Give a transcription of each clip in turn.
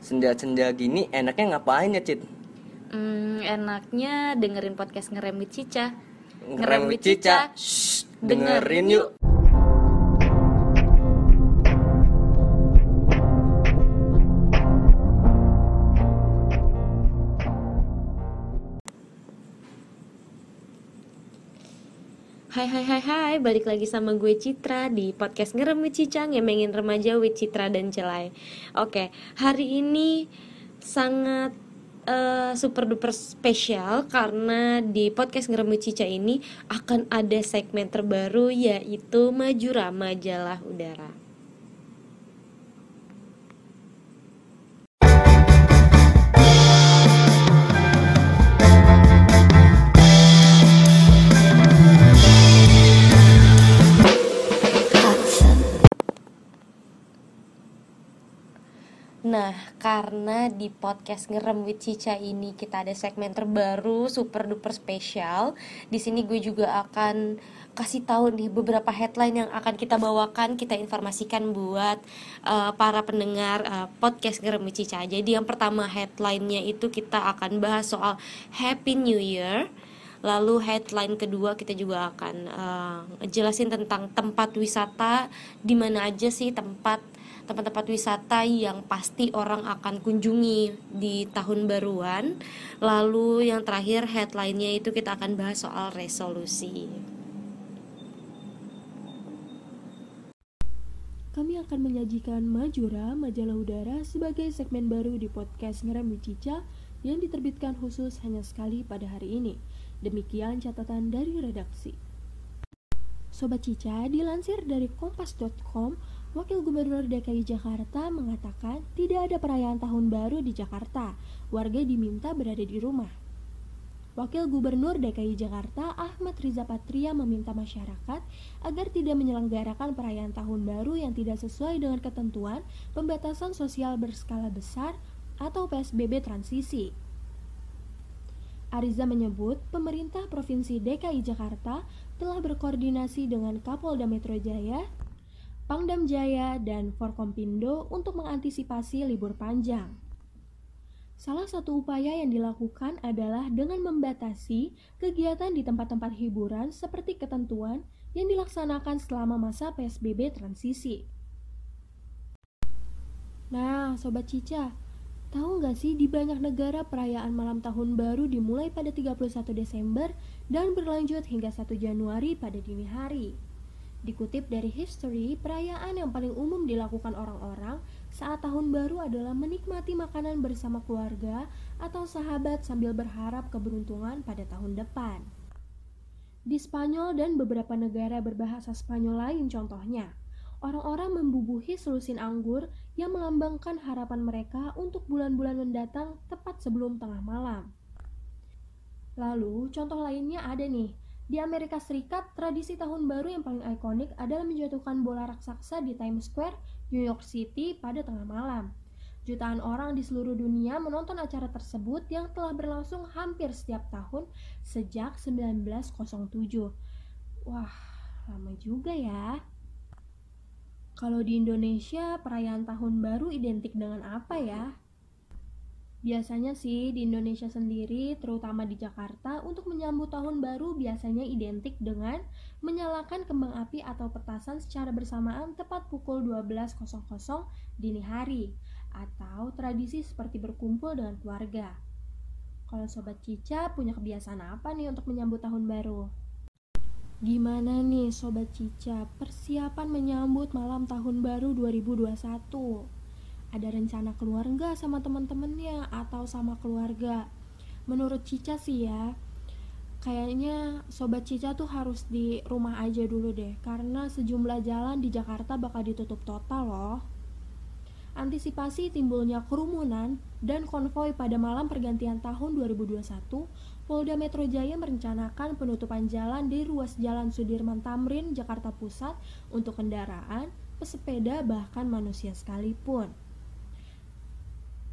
Senja-senja gini enaknya ngapain ya, Cit? Hmm, enaknya dengerin podcast ngerem with Cica. Ngerem with Cica. Shh, dengerin yuk. Hai hai hai hai, balik lagi sama gue Citra di podcast Ngerem with Cica Ngemengin remaja with Citra dan Celai. Oke, hari ini sangat eh, super duper spesial Karena di podcast Ngerem with Cica ini akan ada segmen terbaru Yaitu Majura Majalah Udara Nah, karena di podcast Ngerem with Cica ini kita ada segmen terbaru super duper spesial. Di sini gue juga akan kasih tahu nih beberapa headline yang akan kita bawakan, kita informasikan buat uh, para pendengar uh, podcast Ngerem with Cica. Jadi yang pertama headline-nya itu kita akan bahas soal Happy New Year. Lalu headline kedua kita juga akan uh, jelasin tentang tempat wisata di mana aja sih tempat tempat-tempat wisata yang pasti orang akan kunjungi di tahun baruan. Lalu yang terakhir headline-nya itu kita akan bahas soal resolusi. Kami akan menyajikan Majura, majalah udara sebagai segmen baru di podcast Ngerem Cica yang diterbitkan khusus hanya sekali pada hari ini. Demikian catatan dari redaksi. Sobat Cica, dilansir dari kompas.com, Wakil Gubernur DKI Jakarta mengatakan tidak ada perayaan tahun baru di Jakarta. Warga diminta berada di rumah. Wakil Gubernur DKI Jakarta Ahmad Riza Patria meminta masyarakat agar tidak menyelenggarakan perayaan tahun baru yang tidak sesuai dengan ketentuan pembatasan sosial berskala besar atau PSBB transisi. Ariza menyebut pemerintah Provinsi DKI Jakarta telah berkoordinasi dengan Kapolda Metro Jaya, Pangdam Jaya, dan Forkompindo untuk mengantisipasi libur panjang. Salah satu upaya yang dilakukan adalah dengan membatasi kegiatan di tempat-tempat hiburan seperti ketentuan yang dilaksanakan selama masa PSBB transisi. Nah, Sobat Cica, tahu nggak sih di banyak negara perayaan malam tahun baru dimulai pada 31 Desember dan berlanjut hingga 1 Januari pada dini hari. Dikutip dari History, perayaan yang paling umum dilakukan orang-orang saat tahun baru adalah menikmati makanan bersama keluarga atau sahabat sambil berharap keberuntungan pada tahun depan. Di Spanyol dan beberapa negara berbahasa Spanyol lain contohnya, orang-orang membubuhi selusin anggur yang melambangkan harapan mereka untuk bulan-bulan mendatang tepat sebelum tengah malam. Lalu, contoh lainnya ada nih, di Amerika Serikat, tradisi tahun baru yang paling ikonik adalah menjatuhkan bola raksasa di Times Square, New York City pada tengah malam. Jutaan orang di seluruh dunia menonton acara tersebut yang telah berlangsung hampir setiap tahun sejak 1907. Wah, lama juga ya. Kalau di Indonesia, perayaan tahun baru identik dengan apa ya? Biasanya sih di Indonesia sendiri, terutama di Jakarta, untuk menyambut tahun baru biasanya identik dengan menyalakan kembang api atau petasan secara bersamaan tepat pukul 12.00 dini hari, atau tradisi seperti berkumpul dengan keluarga. Kalau Sobat Cica punya kebiasaan apa nih untuk menyambut tahun baru? Gimana nih Sobat Cica persiapan menyambut malam tahun baru 2021? Ada rencana keluar nggak sama teman-temannya atau sama keluarga? Menurut Cica sih ya kayaknya sobat Cica tuh harus di rumah aja dulu deh. Karena sejumlah jalan di Jakarta bakal ditutup total loh. Antisipasi timbulnya kerumunan dan konvoi pada malam pergantian tahun 2021 Polda Metro Jaya merencanakan penutupan jalan di ruas Jalan Sudirman Tamrin, Jakarta Pusat untuk kendaraan, pesepeda, bahkan manusia sekalipun.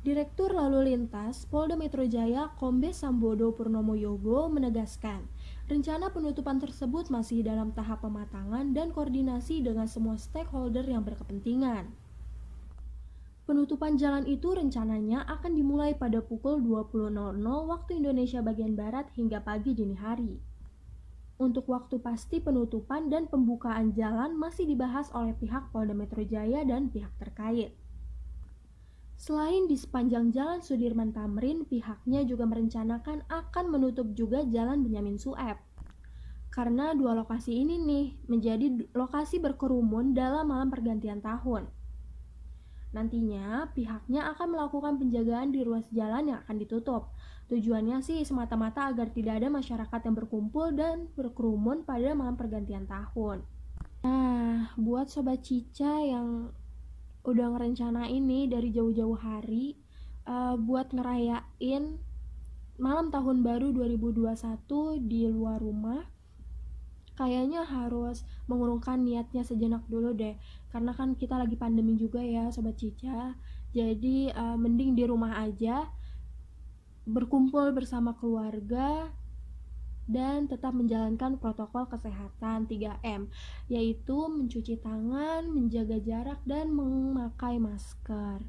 Direktur Lalu Lintas Polda Metro Jaya Kombes Sambodo Purnomo Yogo menegaskan, rencana penutupan tersebut masih dalam tahap pematangan dan koordinasi dengan semua stakeholder yang berkepentingan. Penutupan jalan itu rencananya akan dimulai pada pukul 20.00 waktu Indonesia bagian Barat hingga pagi dini hari. Untuk waktu pasti penutupan dan pembukaan jalan masih dibahas oleh pihak Polda Metro Jaya dan pihak terkait. Selain di sepanjang Jalan Sudirman Tamrin, pihaknya juga merencanakan akan menutup juga Jalan Benyamin Sueb. Karena dua lokasi ini nih menjadi lokasi berkerumun dalam malam pergantian tahun. Nantinya, pihaknya akan melakukan penjagaan di ruas jalan yang akan ditutup. Tujuannya sih semata-mata agar tidak ada masyarakat yang berkumpul dan berkerumun pada malam pergantian tahun. Nah, buat sobat Cica yang udah ngerencana ini dari jauh-jauh hari uh, buat ngerayain malam tahun baru 2021 di luar rumah. Kayaknya harus mengurungkan niatnya sejenak dulu deh karena kan kita lagi pandemi juga ya sobat Cica. Jadi uh, mending di rumah aja berkumpul bersama keluarga dan tetap menjalankan protokol kesehatan 3M yaitu mencuci tangan, menjaga jarak dan memakai masker.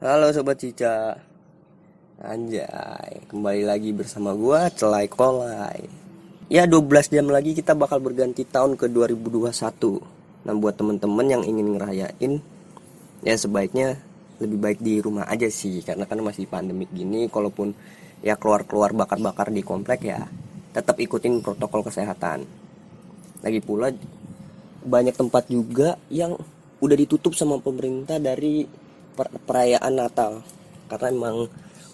Halo Sobat Cica Anjay Kembali lagi bersama gua Celai Kolai. Ya 12 jam lagi kita bakal berganti tahun ke 2021 Nah buat temen-temen yang ingin ngerayain Ya sebaiknya lebih baik di rumah aja sih. Karena kan masih pandemik gini Kalaupun ya keluar-keluar bakar-bakar di komplek ya Tetap ikutin protokol kesehatan. Lagi pula banyak tempat juga yang udah ditutup sama pemerintah dari perayaan Natal. Karena emang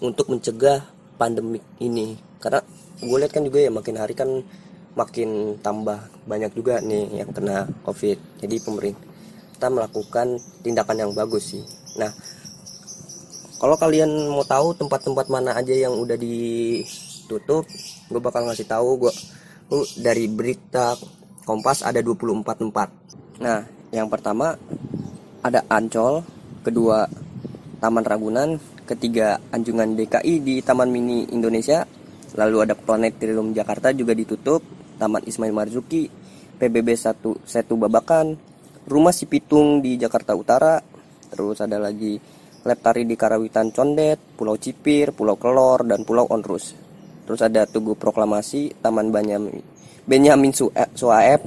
untuk mencegah pandemik ini. Karena gue lihat kan juga ya makin hari kan makin tambah banyak juga nih yang kena covid. Jadi pemerintah melakukan tindakan yang bagus sih. Nah kalau kalian mau tahu tempat-tempat mana aja yang udah ditutup gue bakal ngasih tahu gue uh, dari berita Kompas ada 24 tempat. Nah yang pertama ada Ancol kedua Taman Ragunan, ketiga Anjungan DKI di Taman Mini Indonesia, lalu ada Planetarium Jakarta juga ditutup, Taman Ismail Marzuki, PBB 1 Setu Babakan, Rumah Si Pitung di Jakarta Utara, terus ada lagi Leptari di Karawitan Condet, Pulau Cipir, Pulau Kelor, dan Pulau Onrus. Terus ada Tugu Proklamasi, Taman Benyamin, Benyamin Suaeb,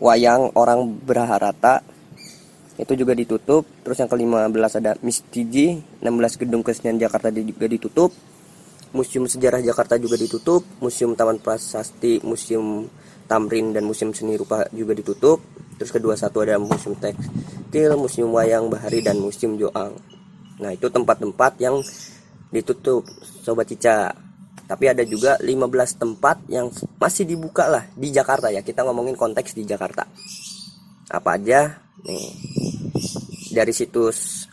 Wayang Orang Berharata, itu juga ditutup. Terus yang ke-15 ada Mistiji 16 gedung kesenian Jakarta juga ditutup. Museum Sejarah Jakarta juga ditutup. Museum Taman Prasasti Museum Tamrin dan Museum Seni Rupa juga ditutup. Terus kedua satu ada Museum Tekstil Museum Wayang Bahari dan Museum Joang. Nah itu tempat-tempat yang ditutup Sobat Cica. Tapi ada juga 15 tempat yang masih dibuka lah di Jakarta ya. Kita ngomongin konteks di Jakarta. Apa aja nih. Dari situs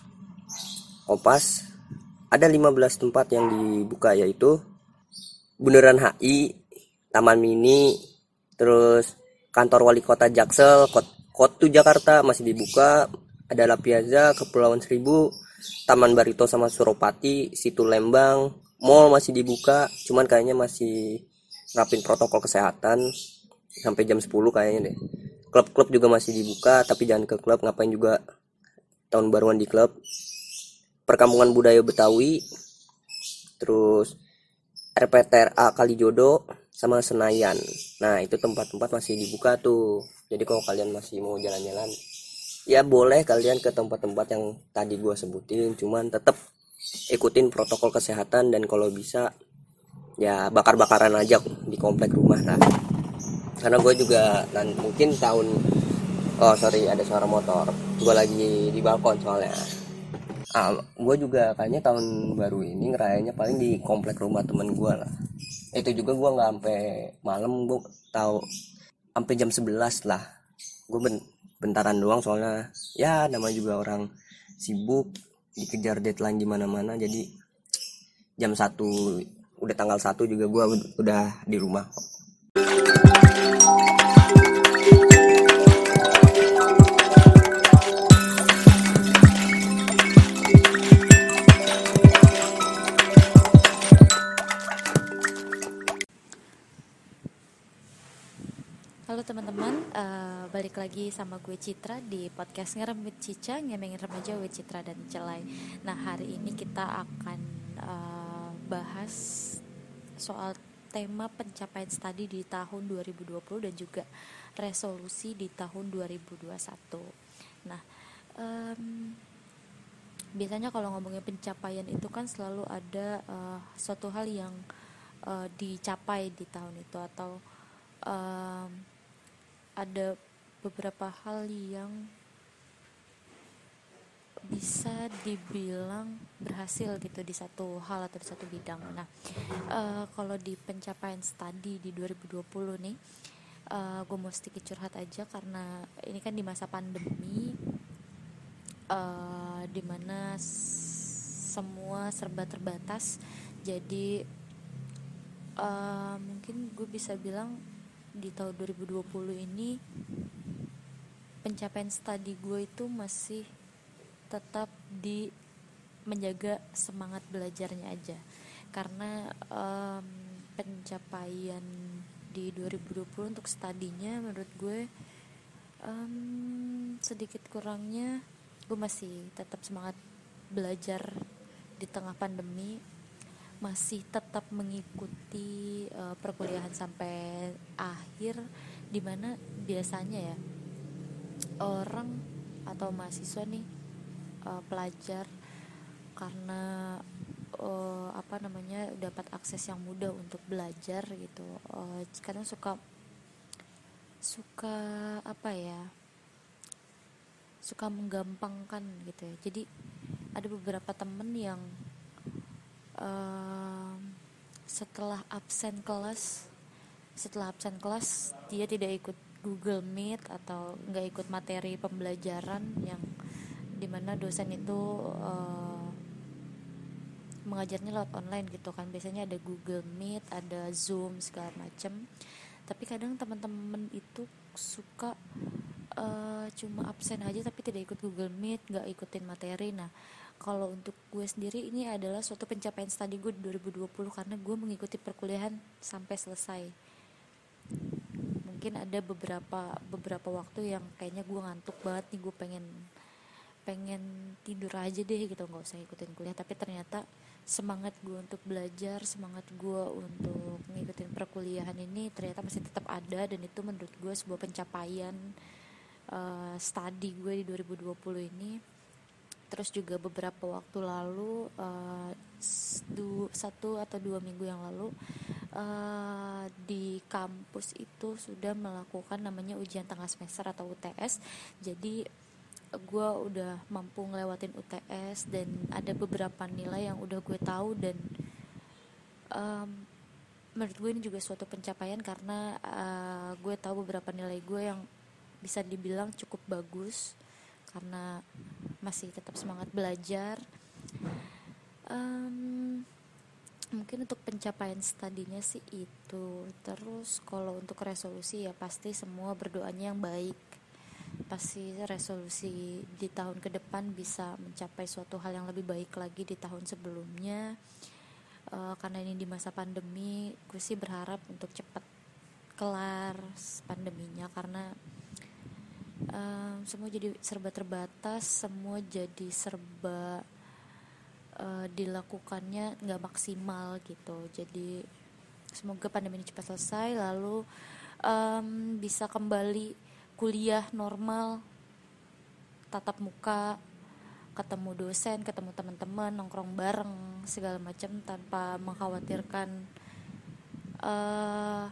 Kompas ada 15 tempat yang dibuka yaitu Bundaran HI, Taman Mini, terus kantor wali kota Jaksel, Kotu Jakarta masih dibuka, ada La Piazza, Kepulauan Seribu, Taman Barito sama Suropati, Situ Lembang, mall masih dibuka, cuman kayaknya masih rapin protokol kesehatan sampai jam 10 kayaknya deh klub-klub juga masih dibuka tapi jangan ke klub ngapain juga tahun baruan di klub. Perkampungan budaya Betawi terus RPTRA Kalijodo sama Senayan. Nah itu tempat-tempat masih dibuka tuh. Jadi kalau kalian masih mau jalan-jalan ya boleh kalian ke tempat-tempat yang tadi gua sebutin cuman tetap ikutin protokol kesehatan dan kalau bisa ya bakar-bakaran aja di komplek rumah lah karena gue juga dan mungkin tahun oh sorry ada suara motor. Gue lagi di balkon soalnya. Ah, gue juga kayaknya tahun baru ini ngerayanya paling di komplek rumah temen gue lah. Itu juga gue nggak sampai malam gue tahu sampai jam 11 lah. Gue ben bentaran doang soalnya. Ya namanya juga orang sibuk dikejar deadline di mana-mana jadi jam satu udah tanggal satu juga gue udah di rumah Halo teman-teman, uh, balik lagi sama gue Citra di podcast Ngerem with Cica, ngemengin remaja with Citra dan Celai. Nah hari ini kita akan uh, bahas soal tema pencapaian studi di tahun 2020 dan juga resolusi di tahun 2021. Nah, um, biasanya kalau ngomongin pencapaian itu kan selalu ada uh, suatu hal yang uh, dicapai di tahun itu atau um, ada beberapa hal yang bisa dibilang berhasil gitu di satu hal atau di satu bidang. Nah, uh, kalau di pencapaian studi di 2020 nih, uh, gue mau sedikit curhat aja karena ini kan di masa pandemi, uh, di mana semua serba terbatas, jadi uh, mungkin gue bisa bilang di tahun 2020 ini pencapaian studi gue itu masih tetap di menjaga semangat belajarnya aja. Karena um, pencapaian di 2020 untuk studinya menurut gue um, sedikit kurangnya gue masih tetap semangat belajar di tengah pandemi masih tetap mengikuti uh, perkuliahan sampai akhir di mana biasanya ya orang atau mahasiswa nih uh, pelajar karena uh, apa namanya dapat akses yang mudah untuk belajar gitu. Uh, kadang suka suka apa ya suka menggampangkan gitu ya. Jadi ada beberapa temen yang setelah absen kelas setelah absen kelas dia tidak ikut Google Meet atau nggak ikut materi pembelajaran yang di mana dosen itu uh, mengajarnya lewat online gitu kan. Biasanya ada Google Meet ada Zoom segala macem. Tapi kadang teman-teman itu suka uh, cuma absen aja tapi tidak ikut Google Meet nggak ikutin materi. Nah kalau untuk gue sendiri ini adalah suatu pencapaian studi gue di 2020 karena gue mengikuti perkuliahan sampai selesai. Mungkin ada beberapa beberapa waktu yang kayaknya gue ngantuk banget nih gue pengen pengen tidur aja deh gitu nggak usah ikutin kuliah. Tapi ternyata semangat gue untuk belajar semangat gue untuk ngikutin perkuliahan ini ternyata masih tetap ada dan itu menurut gue sebuah pencapaian uh, studi gue di 2020 ini terus juga beberapa waktu lalu uh, satu atau dua minggu yang lalu uh, di kampus itu sudah melakukan namanya ujian tengah semester atau UTS jadi gue udah mampu ngelewatin UTS dan ada beberapa nilai yang udah gue tahu dan um, menurut gue ini juga suatu pencapaian karena uh, gue tahu beberapa nilai gue yang bisa dibilang cukup bagus. Karena masih tetap semangat belajar. Um, mungkin untuk pencapaian studinya sih itu. Terus kalau untuk resolusi ya pasti semua berdoanya yang baik. Pasti resolusi di tahun ke depan bisa mencapai suatu hal yang lebih baik lagi di tahun sebelumnya. Uh, karena ini di masa pandemi gue sih berharap untuk cepat kelar pandeminya karena um, semua jadi serba terbatas semua jadi serba uh, dilakukannya nggak maksimal gitu. Jadi semoga pandemi ini cepat selesai lalu um, bisa kembali kuliah normal tatap muka ketemu dosen ketemu teman-teman nongkrong bareng segala macam tanpa mengkhawatirkan uh,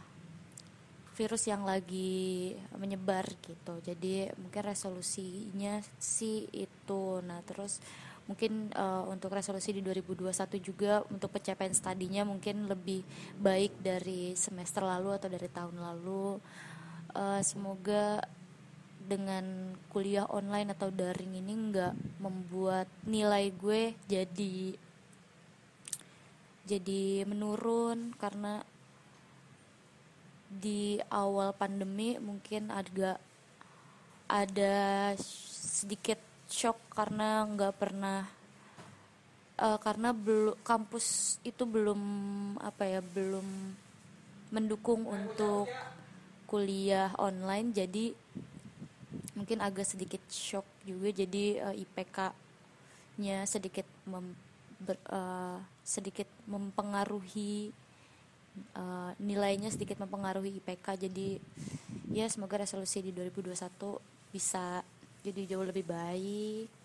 virus yang lagi menyebar gitu. Jadi mungkin resolusinya sih itu. Nah terus mungkin uh, untuk resolusi di 2021 juga untuk pencapaian studinya mungkin lebih baik dari semester lalu atau dari tahun lalu. Uh, semoga dengan kuliah online atau daring ini nggak membuat nilai gue jadi jadi menurun karena di awal pandemi mungkin agak ada sedikit shock karena nggak pernah uh, karena belum kampus itu belum apa ya belum mendukung untuk kuliah online. Jadi mungkin agak sedikit shock juga. Jadi uh, eh, IPK-nya sedikit mem, ber, uh, sedikit mempengaruhi uh, nilainya sedikit mempengaruhi IPK jadi ya semoga resolusi di 2021 bisa jadi jauh lebih baik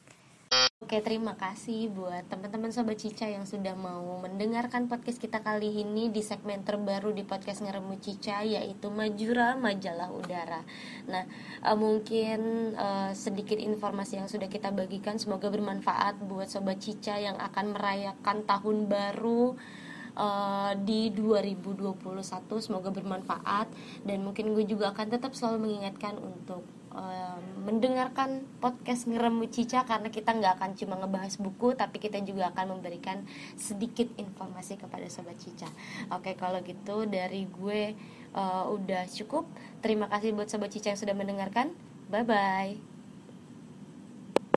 Oke, terima kasih buat teman-teman sobat Cica yang sudah mau mendengarkan podcast kita kali ini di segmen terbaru di podcast Ngeremu Cica yaitu Majura Majalah Udara. Nah, uh, mungkin uh, sedikit informasi yang sudah kita bagikan semoga bermanfaat buat sobat Cica yang akan merayakan tahun baru uh, di 2021 semoga bermanfaat dan mungkin gue juga akan tetap selalu mengingatkan untuk mendengarkan podcast ngeremu Cica karena kita nggak akan cuma ngebahas buku tapi kita juga akan memberikan sedikit informasi kepada sobat Cica. Oke kalau gitu dari gue uh, udah cukup. Terima kasih buat sobat Cica yang sudah mendengarkan. Bye bye.